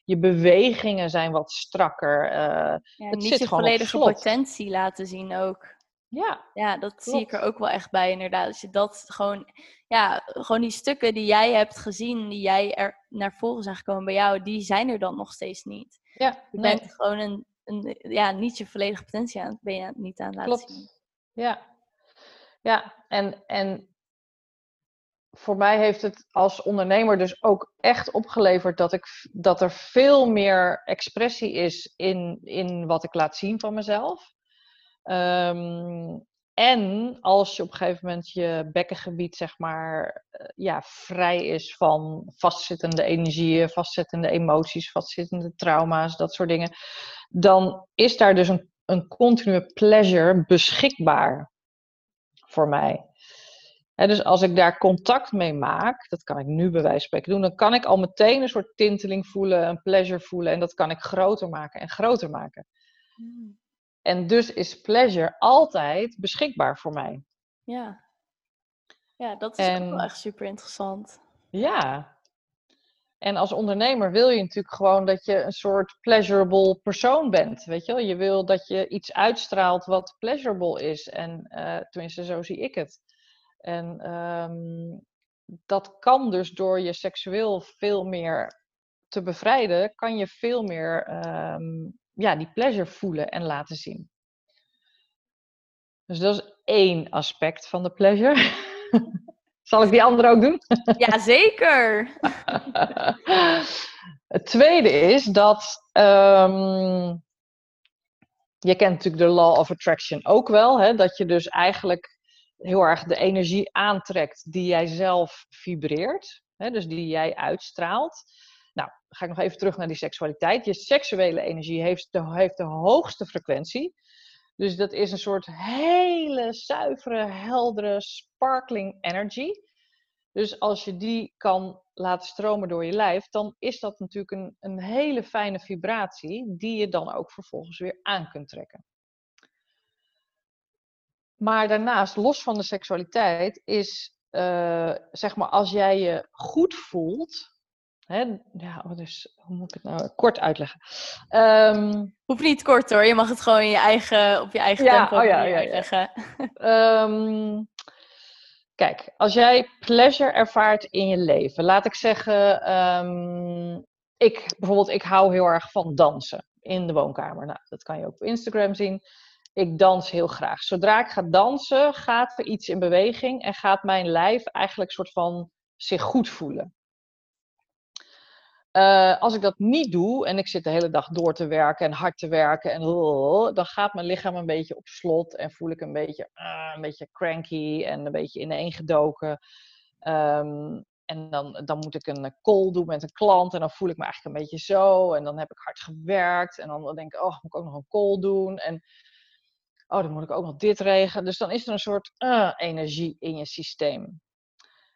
je bewegingen zijn wat strakker. Uh, ja, het niet je volledige potentie laten zien ook. Ja, ja dat zie ik er ook wel echt bij inderdaad. Als je dat gewoon, ja, gewoon die stukken die jij hebt gezien, die jij er naar voren zijn gekomen bij jou, die zijn er dan nog steeds niet. Ja, je bent gewoon een, een, ja, niet je volledige potentie aan, ben je niet aan het laten Klopt. zien. Ja, ja, en, en voor mij heeft het als ondernemer dus ook echt opgeleverd dat, ik, dat er veel meer expressie is in, in wat ik laat zien van mezelf. Ehm, en als je op een gegeven moment je bekkengebied, zeg maar, eh, ja, vrij is van vastzittende energieën, vastzittende emoties, vastzittende trauma's, dat soort dingen, dan is daar dus een, een continue pleasure beschikbaar voor mij dus als ik daar contact mee maak, dat kan ik nu bij wijze van spreken doen, dan kan ik al meteen een soort tinteling voelen, een pleasure voelen en dat kan ik groter maken en groter maken. Hmm. En dus is pleasure altijd beschikbaar voor mij. Ja, ja dat is ook wel echt super interessant. Ja. En als ondernemer wil je natuurlijk gewoon dat je een soort pleasurable persoon bent. Weet je wel? Je wil dat je iets uitstraalt wat pleasurable is. En uh, tenminste, zo zie ik het. En ehm, dat kan dus door je seksueel veel meer te bevrijden, kan je veel meer ehm, ja, die pleasure voelen en laten zien. Dus dat is één aspect van de pleasure. [laughs] Zal ik die andere ook doen? Ja, zeker. [laughs] Het tweede is dat. Um, je kent natuurlijk de law of attraction ook wel. Hè? Dat je dus eigenlijk heel erg de energie aantrekt die jij zelf vibreert, hè, dus die jij uitstraalt. Nou, ga ik nog even terug naar die seksualiteit. Je seksuele energie heeft de, heeft de hoogste frequentie. Dus dat is een soort hele zuivere, heldere, sparkling energy. Dus als je die kan laten stromen door je lijf, dan is dat natuurlijk een, een hele fijne vibratie die je dan ook vervolgens weer aan kunt trekken. Maar daarnaast, los van de seksualiteit, is uh, zeg maar als jij je goed voelt. Hè, ja, dus, hoe moet ik het nou kort uitleggen? Um, Hoeft niet kort hoor, je mag het gewoon in je eigen, op je eigen ja, tempo oh ja, ja, uitleggen. Um, [laughs] kijk, als jij pleasure ervaart in je leven, laat ik zeggen, um, ik bijvoorbeeld, ik hou heel erg van dansen in de woonkamer. Nou, dat kan je ook op Instagram zien ik dans heel graag. Zodra ik ga dansen, gaat er iets in beweging en gaat mijn lijf eigenlijk soort van zich goed voelen. Uh, als ik dat niet doe en ik zit de hele dag door te werken en hard te werken, en, dan gaat mijn lichaam een beetje op slot en voel ik een beetje, uh, een beetje cranky en een beetje ineengedoken. Um, en dan, dan moet ik een call doen met een klant en dan voel ik me eigenlijk een beetje zo. En dan heb ik hard gewerkt en dan denk ik, oh, moet ik ook nog een call doen. En oh, dan moet ik ook nog dit regelen. Dus dan is er een soort uh, energie in je systeem.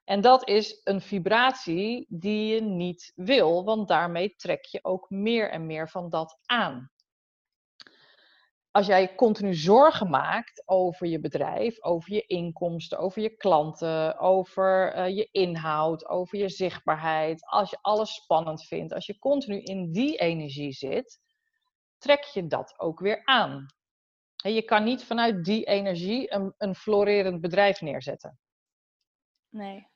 En dat is een vibratie die je niet wil, want daarmee trek je ook meer en meer van dat aan. Als jij continu zorgen maakt over je bedrijf, over je inkomsten, over je klanten, over uh, je inhoud, over je zichtbaarheid, als je alles spannend vindt, als je continu in die energie zit, trek je dat ook weer aan. Je kan niet vanuit die energie een, een florerend bedrijf neerzetten. Nee.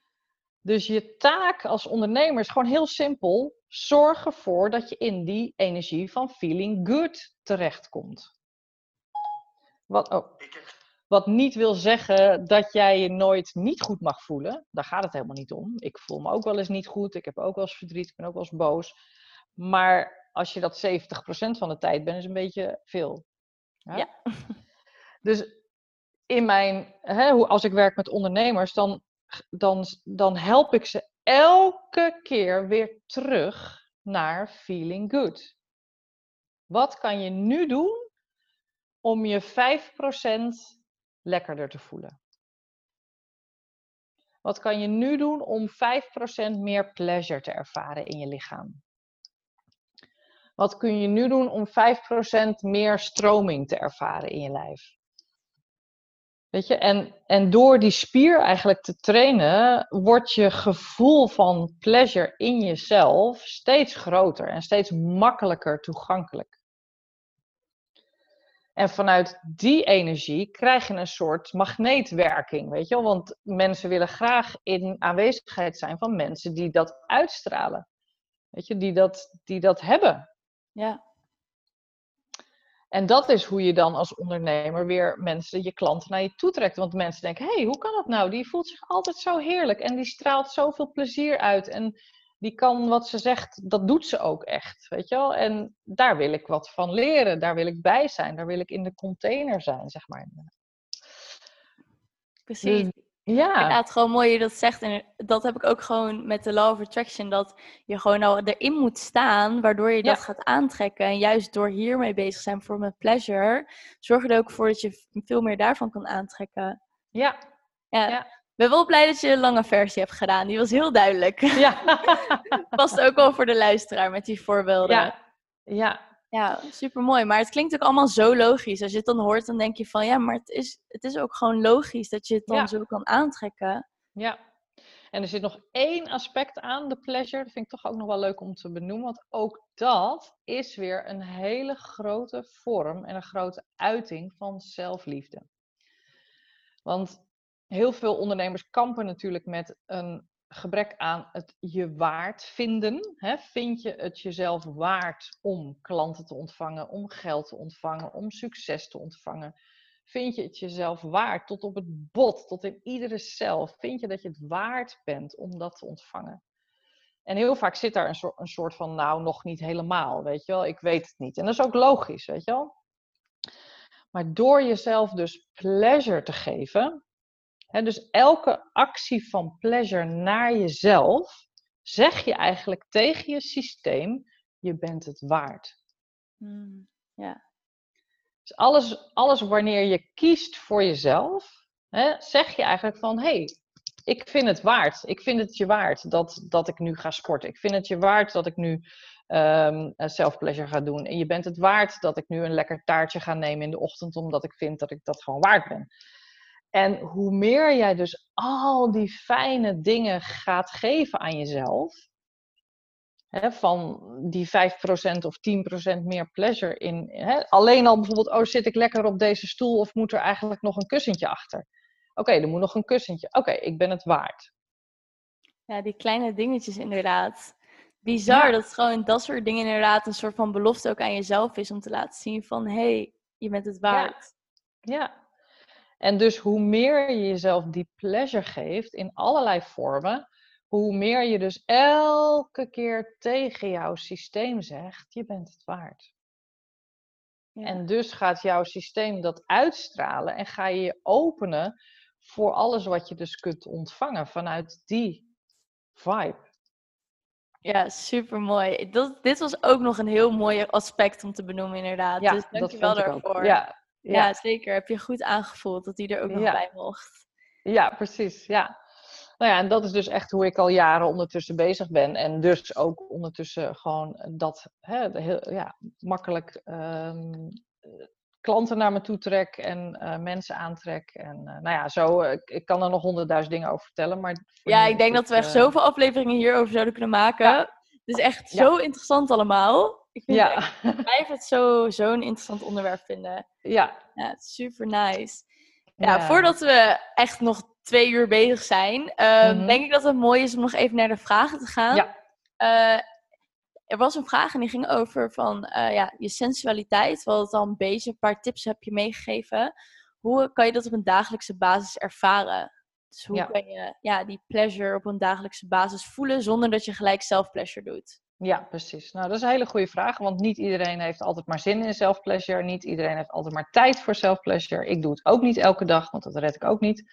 Dus je taak als ondernemer is gewoon heel simpel. Zorg ervoor dat je in die energie van feeling good terechtkomt. Wat, oh, wat niet wil zeggen dat jij je nooit niet goed mag voelen. Daar gaat het helemaal niet om. Ik voel me ook wel eens niet goed. Ik heb ook wel eens verdriet. Ik ben ook wel eens boos. Maar als je dat 70% van de tijd bent, is een beetje veel. Ja. Ja. Dus in mijn, hè, hoe- als ik werk met ondernemers, dan, dan, dan help ik ze elke keer weer terug naar feeling good. Wat kan je nu doen om je 5% lekkerder te voelen? Wat kan je nu doen om 5% meer pleasure te ervaren in je lichaam? Wat kun je nu doen om 5% meer stroming te ervaren in je lijf? Weet je, en, en door die spier eigenlijk te trainen, wordt je gevoel van pleasure in jezelf steeds groter en steeds makkelijker toegankelijk. En vanuit die energie krijg je een soort magneetwerking, weet je? Want mensen willen graag in aanwezigheid zijn van mensen die dat uitstralen. Weet je, die dat, die dat hebben. Ja, En dat is hoe je dan als ondernemer weer mensen, je klanten naar je toe trekt. Want mensen denken, hé, hey, hoe kan dat nou? Die voelt zich altijd zo heerlijk en die straalt zoveel plezier uit. En die kan wat ze zegt, dat doet ze ook echt, weet je wel. En daar wil ik wat van leren, daar wil ik bij zijn, daar wil ik in de container zijn, zeg maar. precies. Dus, ja, Inderdaad, gewoon mooi je dat zegt. En dat heb ik ook gewoon met de Law of Attraction. Dat je gewoon al erin moet staan, waardoor je dat Ja. gaat aantrekken. En juist door hiermee bezig zijn voor met pleasure, zorg er ook voor dat je veel meer daarvan kan aantrekken. ja, Ja. Ja. Ik ben wel blij dat je een lange versie hebt gedaan. Die was heel duidelijk. ja. [laughs] Past ook wel voor de luisteraar met die voorbeelden. ja, ja, Ja, super mooi. Maar het klinkt ook allemaal zo logisch. Als je het dan hoort, dan denk je van ja, maar het is, het is ook gewoon logisch dat je het dan Ja. zo kan aantrekken. Ja, en er zit nog één aspect aan, de pleasure. Dat vind ik toch ook nog wel leuk om te benoemen. Want ook dat is weer een hele grote vorm en een grote uiting van zelfliefde. Want heel veel ondernemers kampen natuurlijk met een gebrek aan het je waard vinden. Hè? Vind je het jezelf waard om klanten te ontvangen, om geld te ontvangen, om succes te ontvangen? Vind je het jezelf waard tot op het bot, tot in iedere cel? Vind je dat je het waard bent om dat te ontvangen? En heel vaak zit daar een soort, een soort van, nou, nog niet helemaal, weet je wel. Ik weet het niet. En dat is ook logisch, weet je wel. Maar door jezelf dus pleasure te geven, dus elke actie van pleasure naar jezelf, zeg je eigenlijk tegen je systeem, je bent het waard. Hmm. Dus alles, alles wanneer je kiest voor jezelf, zeg je eigenlijk van, hé, hey, ik vind het waard. Ik vind het je waard dat, dat ik nu ga sporten. Ik vind het je waard dat ik nu ehm self-pleasure ga doen. En je bent het waard dat ik nu een lekker taartje ga nemen in de ochtend, omdat ik vind dat ik dat gewoon waard ben. En hoe meer jij dus al die fijne dingen gaat geven aan jezelf, hè, van die 5% of 10% meer pleasure in. Hè, alleen al bijvoorbeeld, oh zit ik lekker op deze stoel of moet er eigenlijk nog een kussentje achter? Oké, er moet nog een kussentje. Oké, ik ben het waard. Ja, die kleine dingetjes inderdaad. Bizar Ja. dat het gewoon dat soort dingen inderdaad een soort van belofte ook aan jezelf is om te laten zien van hé, hey, je bent het waard. Ja. En dus hoe meer je jezelf die pleasure geeft in allerlei vormen, hoe meer je dus elke keer tegen jouw systeem zegt, je bent het waard. Ja. En dus gaat jouw systeem dat uitstralen en ga je je openen voor alles wat je dus kunt ontvangen vanuit die vibe. Ja, super mooi. Dit was ook nog een heel mooi aspect om te benoemen, inderdaad. Ja, dus dat dankjewel daarvoor. Ja, Ja, zeker. Heb je goed aangevoeld dat die er ook nog bij mocht. ja, precies. Ja. Nou ja, en dat is dus echt hoe ik al jaren ondertussen bezig ben. En dus ook ondertussen gewoon dat hè, heel, ja, makkelijk ehm, eh, klanten naar me toe trek en eh, mensen aantrek. En eh, nou ja, zo, eh, ik, ik kan er nog honderdduizend dingen over vertellen. Maar Ja, ik denk dat we echt zoveel afleveringen hierover zouden kunnen maken. Ja. Het is echt Ja. zo interessant allemaal. Ik vind het Ja, echt- ik blijf het zo- zo'n interessant onderwerp vinden. ja. Ja, super nice. Ja, voordat we echt nog twee uur bezig zijn, ehm, Mhm. denk ik dat het mooi is om nog even naar de vragen te gaan. Ja. Eh, er was een vraag en die ging over van eh, ja, je sensualiteit. We hadden het al een beetje, een paar tips heb je meegegeven. Hoe kan je dat op een dagelijkse basis ervaren? Dus hoe Ja. kan je ja, die pleasure op een dagelijkse basis voelen zonder dat je gelijk zelf pleasure doet? Ja, precies. Nou, dat is een hele goede vraag, want niet iedereen heeft altijd maar zin in self-pleasure. Niet iedereen heeft altijd maar tijd voor self-pleasure. Ik doe het ook niet elke dag, want dat red ik ook niet.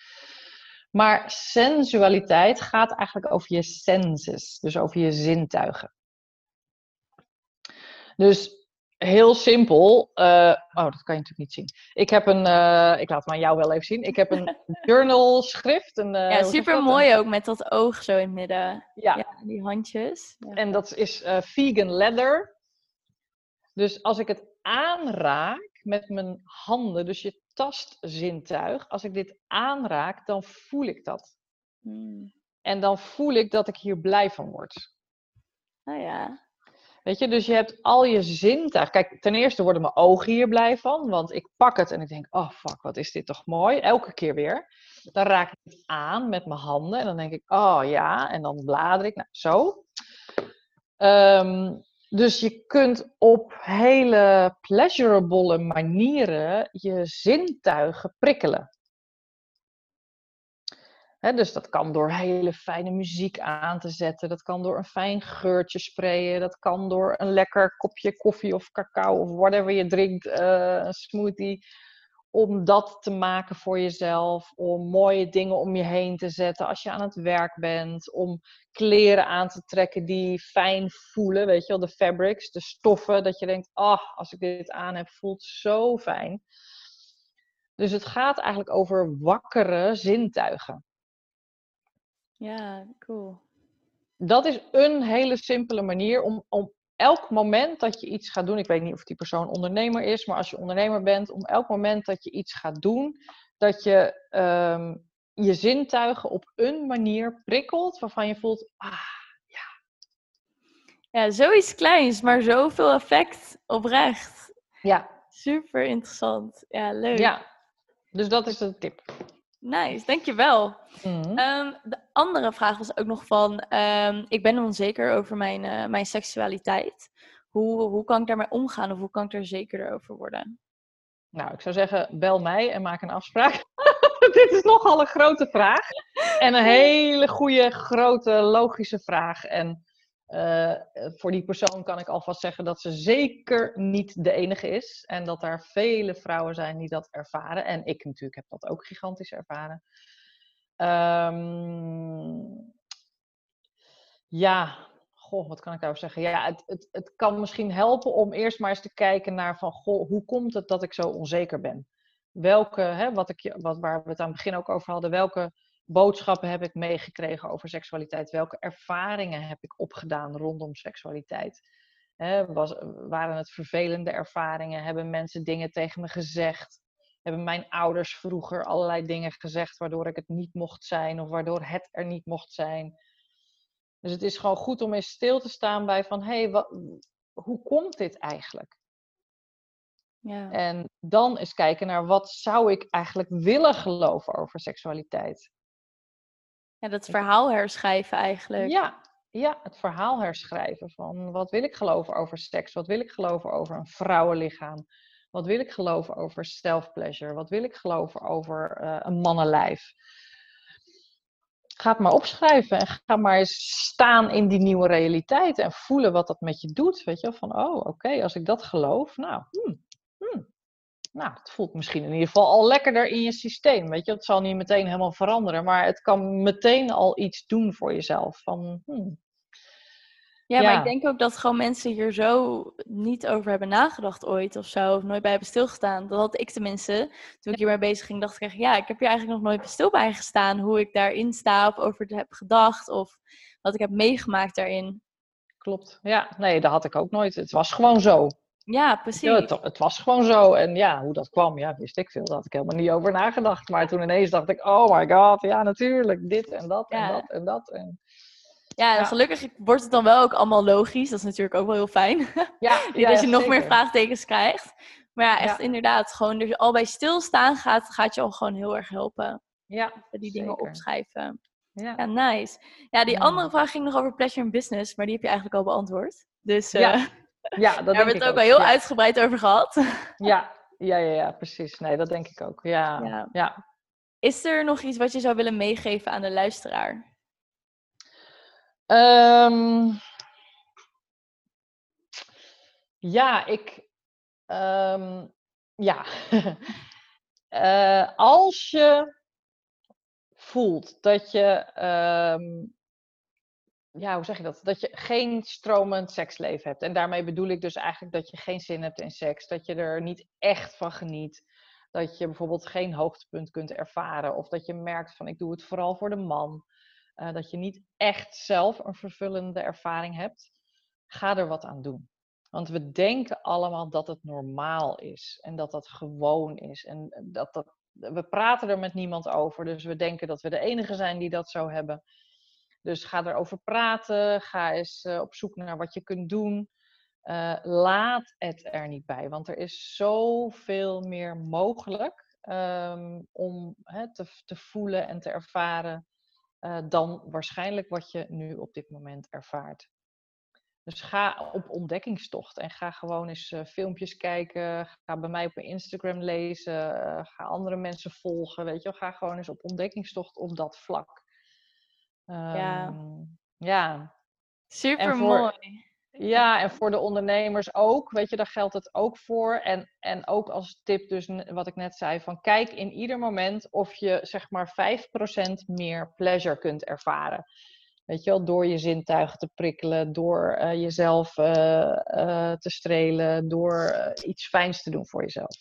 Maar sensualiteit gaat eigenlijk over je senses, dus over je zintuigen. Dus heel simpel. Uh, oh, dat kan je natuurlijk niet zien. Ik heb een, uh, ik laat het maar jou wel even zien. Ik heb een [laughs] journal schrift. Een, uh, ja, super mooi ook met dat oog zo in het midden. Ja. ja die handjes. Ja. En dat is vegan leather. Dus als ik het aanraak met mijn handen, dus je tastzintuig, als ik dit aanraak, dan voel ik dat. Hmm. En dan voel ik dat ik hier blij van word. Nou oh ja. Weet je, dus je hebt al je zintuigen. Kijk, ten eerste worden mijn ogen hier blij van, want ik pak het en ik denk, oh fuck, wat is dit toch mooi. Elke keer weer. Dan raak ik het aan met mijn handen en dan denk ik, oh ja, en dan blader ik, nou zo. Um, dus je kunt op hele pleasurable manieren je zintuigen prikkelen dus dat kan door hele fijne muziek aan te zetten. Dat kan door een fijn geurtje sprayen. Dat kan door een lekker kopje koffie of cacao of whatever je drinkt, uh, een smoothie. Om dat te maken voor jezelf. Om mooie dingen om je heen te zetten als je aan het werk bent. Om kleren aan te trekken die fijn voelen. Weet je wel, de fabrics, de stoffen. Dat je denkt, ah, als ik dit aan heb, voelt zo fijn. Dus het gaat eigenlijk over wakkere zintuigen. Ja, cool. Dat is een hele simpele manier om, om elk moment dat je iets gaat doen, ik weet niet of die persoon ondernemer is, maar als je ondernemer bent, om elk moment dat je iets gaat doen, dat je um, je zintuigen op een manier prikkelt waarvan je voelt, ah, ja. Ja, zoiets kleins, maar zoveel effect oprecht. Ja. Super interessant. Ja, leuk. Ja, dus dat is de tip. Nice, dankjewel. Mm um, de andere vraag was ook nog van, um, ik ben onzeker over mijn, uh, mijn seksualiteit. Hoe, hoe kan ik daarmee omgaan of hoe kan ik er zekerder over worden? Nou, ik zou zeggen, bel mij en maak een afspraak. [laughs] Dit is nogal een grote vraag. En een hele goede, grote, logische vraag. En uh, voor die persoon kan ik alvast zeggen dat ze zeker niet de enige is. En dat er vele vrouwen zijn die dat ervaren. En ik natuurlijk heb dat ook gigantisch ervaren. Um, ja, goh, wat kan ik daarover zeggen? Ja, het, het, het kan misschien helpen om eerst maar eens te kijken naar van, goh, hoe komt het dat ik zo onzeker ben? Welke, hè, wat ik, wat, waar we het aan het begin ook over hadden, welke boodschappen heb ik meegekregen over seksualiteit? Welke ervaringen heb ik opgedaan rondom seksualiteit? was, waren het vervelende ervaringen? Hebben mensen dingen tegen me gezegd? Hebben mijn ouders vroeger allerlei dingen gezegd waardoor ik het niet mocht zijn of waardoor het er niet mocht zijn? Dus het is gewoon goed om eens stil te staan bij van hé, hey, hoe komt dit eigenlijk? Ja. En dan eens kijken naar wat zou ik eigenlijk willen geloven over seksualiteit. Ja, dat verhaal herschrijven eigenlijk. Ja, ja, het verhaal herschrijven van wat wil ik geloven over seks? Wat wil ik geloven over een vrouwenlichaam? Wat wil ik geloven over self-pleasure? Wat wil ik geloven over uh, een mannenlijf? Ga het maar opschrijven en ga maar eens staan in die nieuwe realiteit en voelen wat dat met je doet. Weet je, van oh, oké, als ik dat geloof, nou, hmm, nou, het voelt misschien in ieder geval al lekkerder in je systeem. Weet je, het zal niet meteen helemaal veranderen, maar het kan meteen al iets doen voor jezelf. Van, hmm. ja, maar ik denk ook dat gewoon mensen hier zo niet over hebben nagedacht ooit of zo, of nooit bij hebben stilgestaan. Dat had ik tenminste, toen ik hiermee bezig ging, dacht ik echt, ja, ik heb hier eigenlijk nog nooit stil bij gestaan, hoe ik daarin sta of over het heb gedacht of wat ik heb meegemaakt daarin. Klopt, ja, nee, dat had ik ook nooit. Het was gewoon zo. Ja, precies. Ja, het, het, was gewoon zo. En ja, hoe dat kwam, ja, wist ik veel. Daar had ik helemaal niet over nagedacht. Maar toen ineens dacht ik, oh my god, ja, natuurlijk. Dit en dat en dat en dat. En... Ja, gelukkig wordt het dan wel ook allemaal logisch. Dat is natuurlijk ook wel heel fijn. Ja, [laughs] ja dat je nog meer vraagtekens krijgt. Maar ja, echt inderdaad, gewoon dus al bij stilstaan gaat, gaat je al gewoon heel erg helpen. Ja, Die dingen opschrijven. Ja. ja, nice. Ja, die andere vraag ging nog over pleasure in business, maar die heb je eigenlijk al beantwoord. Dus. Uh, Ja, dat Daar hebben we het ook wel heel uitgebreid over gehad. [laughs] Ja, ja, ja, ja, precies. Nee, dat denk ik ook. Ja, ja. Is er nog iets wat je zou willen meegeven aan de luisteraar? Um, Ja, ik. ehm, ja. [laughs] Eh, als je voelt dat je. ehm, ja, hoe zeg je dat? Dat je geen stromend seksleven hebt. En daarmee bedoel ik dus eigenlijk dat je geen zin hebt in seks. Dat je er niet echt van geniet. Dat je bijvoorbeeld geen hoogtepunt kunt ervaren. Of dat je merkt van ik doe het vooral voor de man. Eh, dat je niet echt zelf een vervullende ervaring hebt. Ga er wat aan doen. Want we denken allemaal dat het normaal is. En dat dat gewoon is. En dat dat, we praten er met niemand over. Dus we denken dat we de enige zijn die dat zo hebben. Dus ga erover praten. Ga eens eh, op zoek naar wat je kunt doen. Uh, laat het er niet bij, want er is zoveel meer mogelijk um, om te, te, voelen en te ervaren uh, dan waarschijnlijk wat je nu op dit moment ervaart. Dus ga op ontdekkingstocht en ga gewoon eens filmpjes kijken. Ga bij mij op mijn Instagram lezen. ga andere mensen volgen. Weet je, ga gewoon eens op ontdekkingstocht op dat vlak. Ja. ja. Super mooi. Ja, en voor de ondernemers ook. Weet je, daar geldt het ook voor. En, en ook als tip, dus wat ik net zei: van kijk in ieder moment of je zeg maar 5% meer pleasure kunt ervaren. Weet je wel, door je zintuigen te prikkelen, door uh, jezelf uh, uh, te strelen, door iets fijns te doen voor jezelf.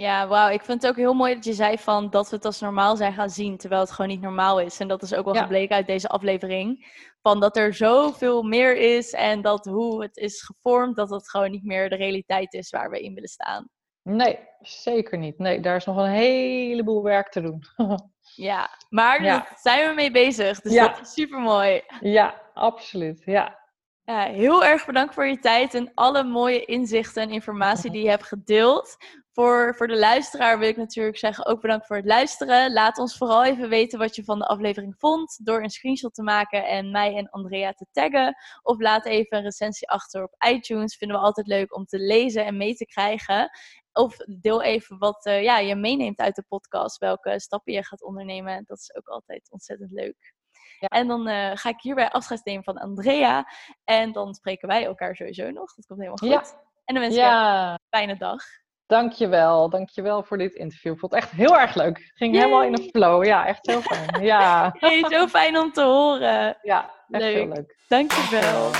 Ja, wauw. Ik vind het ook heel mooi dat je zei van dat we het als normaal zijn gaan zien, terwijl het gewoon niet normaal is. En dat is ook wel ja. gebleken uit deze aflevering. Van dat er zoveel meer is en dat hoe het is gevormd, dat het gewoon niet meer de realiteit is waar we in willen staan. Nee, zeker niet. Nee, daar is nog een heleboel werk te doen. [laughs] ja, maar ja. daar zijn we mee bezig. Dus ja. dat is super mooi. Ja, absoluut. Ja. Ja, heel erg bedankt voor je tijd en alle mooie inzichten en informatie [laughs] die je hebt gedeeld. Voor, voor de luisteraar wil ik natuurlijk zeggen ook bedankt voor het luisteren. Laat ons vooral even weten wat je van de aflevering vond door een screenshot te maken en mij en Andrea te taggen. Of laat even een recensie achter op iTunes. Vinden we altijd leuk om te lezen en mee te krijgen. Of deel even wat uh, ja, je meeneemt uit de podcast, welke stappen je gaat ondernemen. Dat is ook altijd ontzettend leuk. Ja. En dan uh, ga ik hierbij afscheid nemen van Andrea. En dan spreken wij elkaar sowieso nog. Dat komt helemaal goed. Ja. En dan wens ik ja. je een fijne dag. Dankjewel, dankjewel voor dit interview. Vond het echt heel erg leuk. Ging Yay. helemaal in een flow. Ja, echt heel fijn. Ja. [laughs] Hey, zo fijn om te horen. Ja, echt leuk. heel leuk. Dankjewel.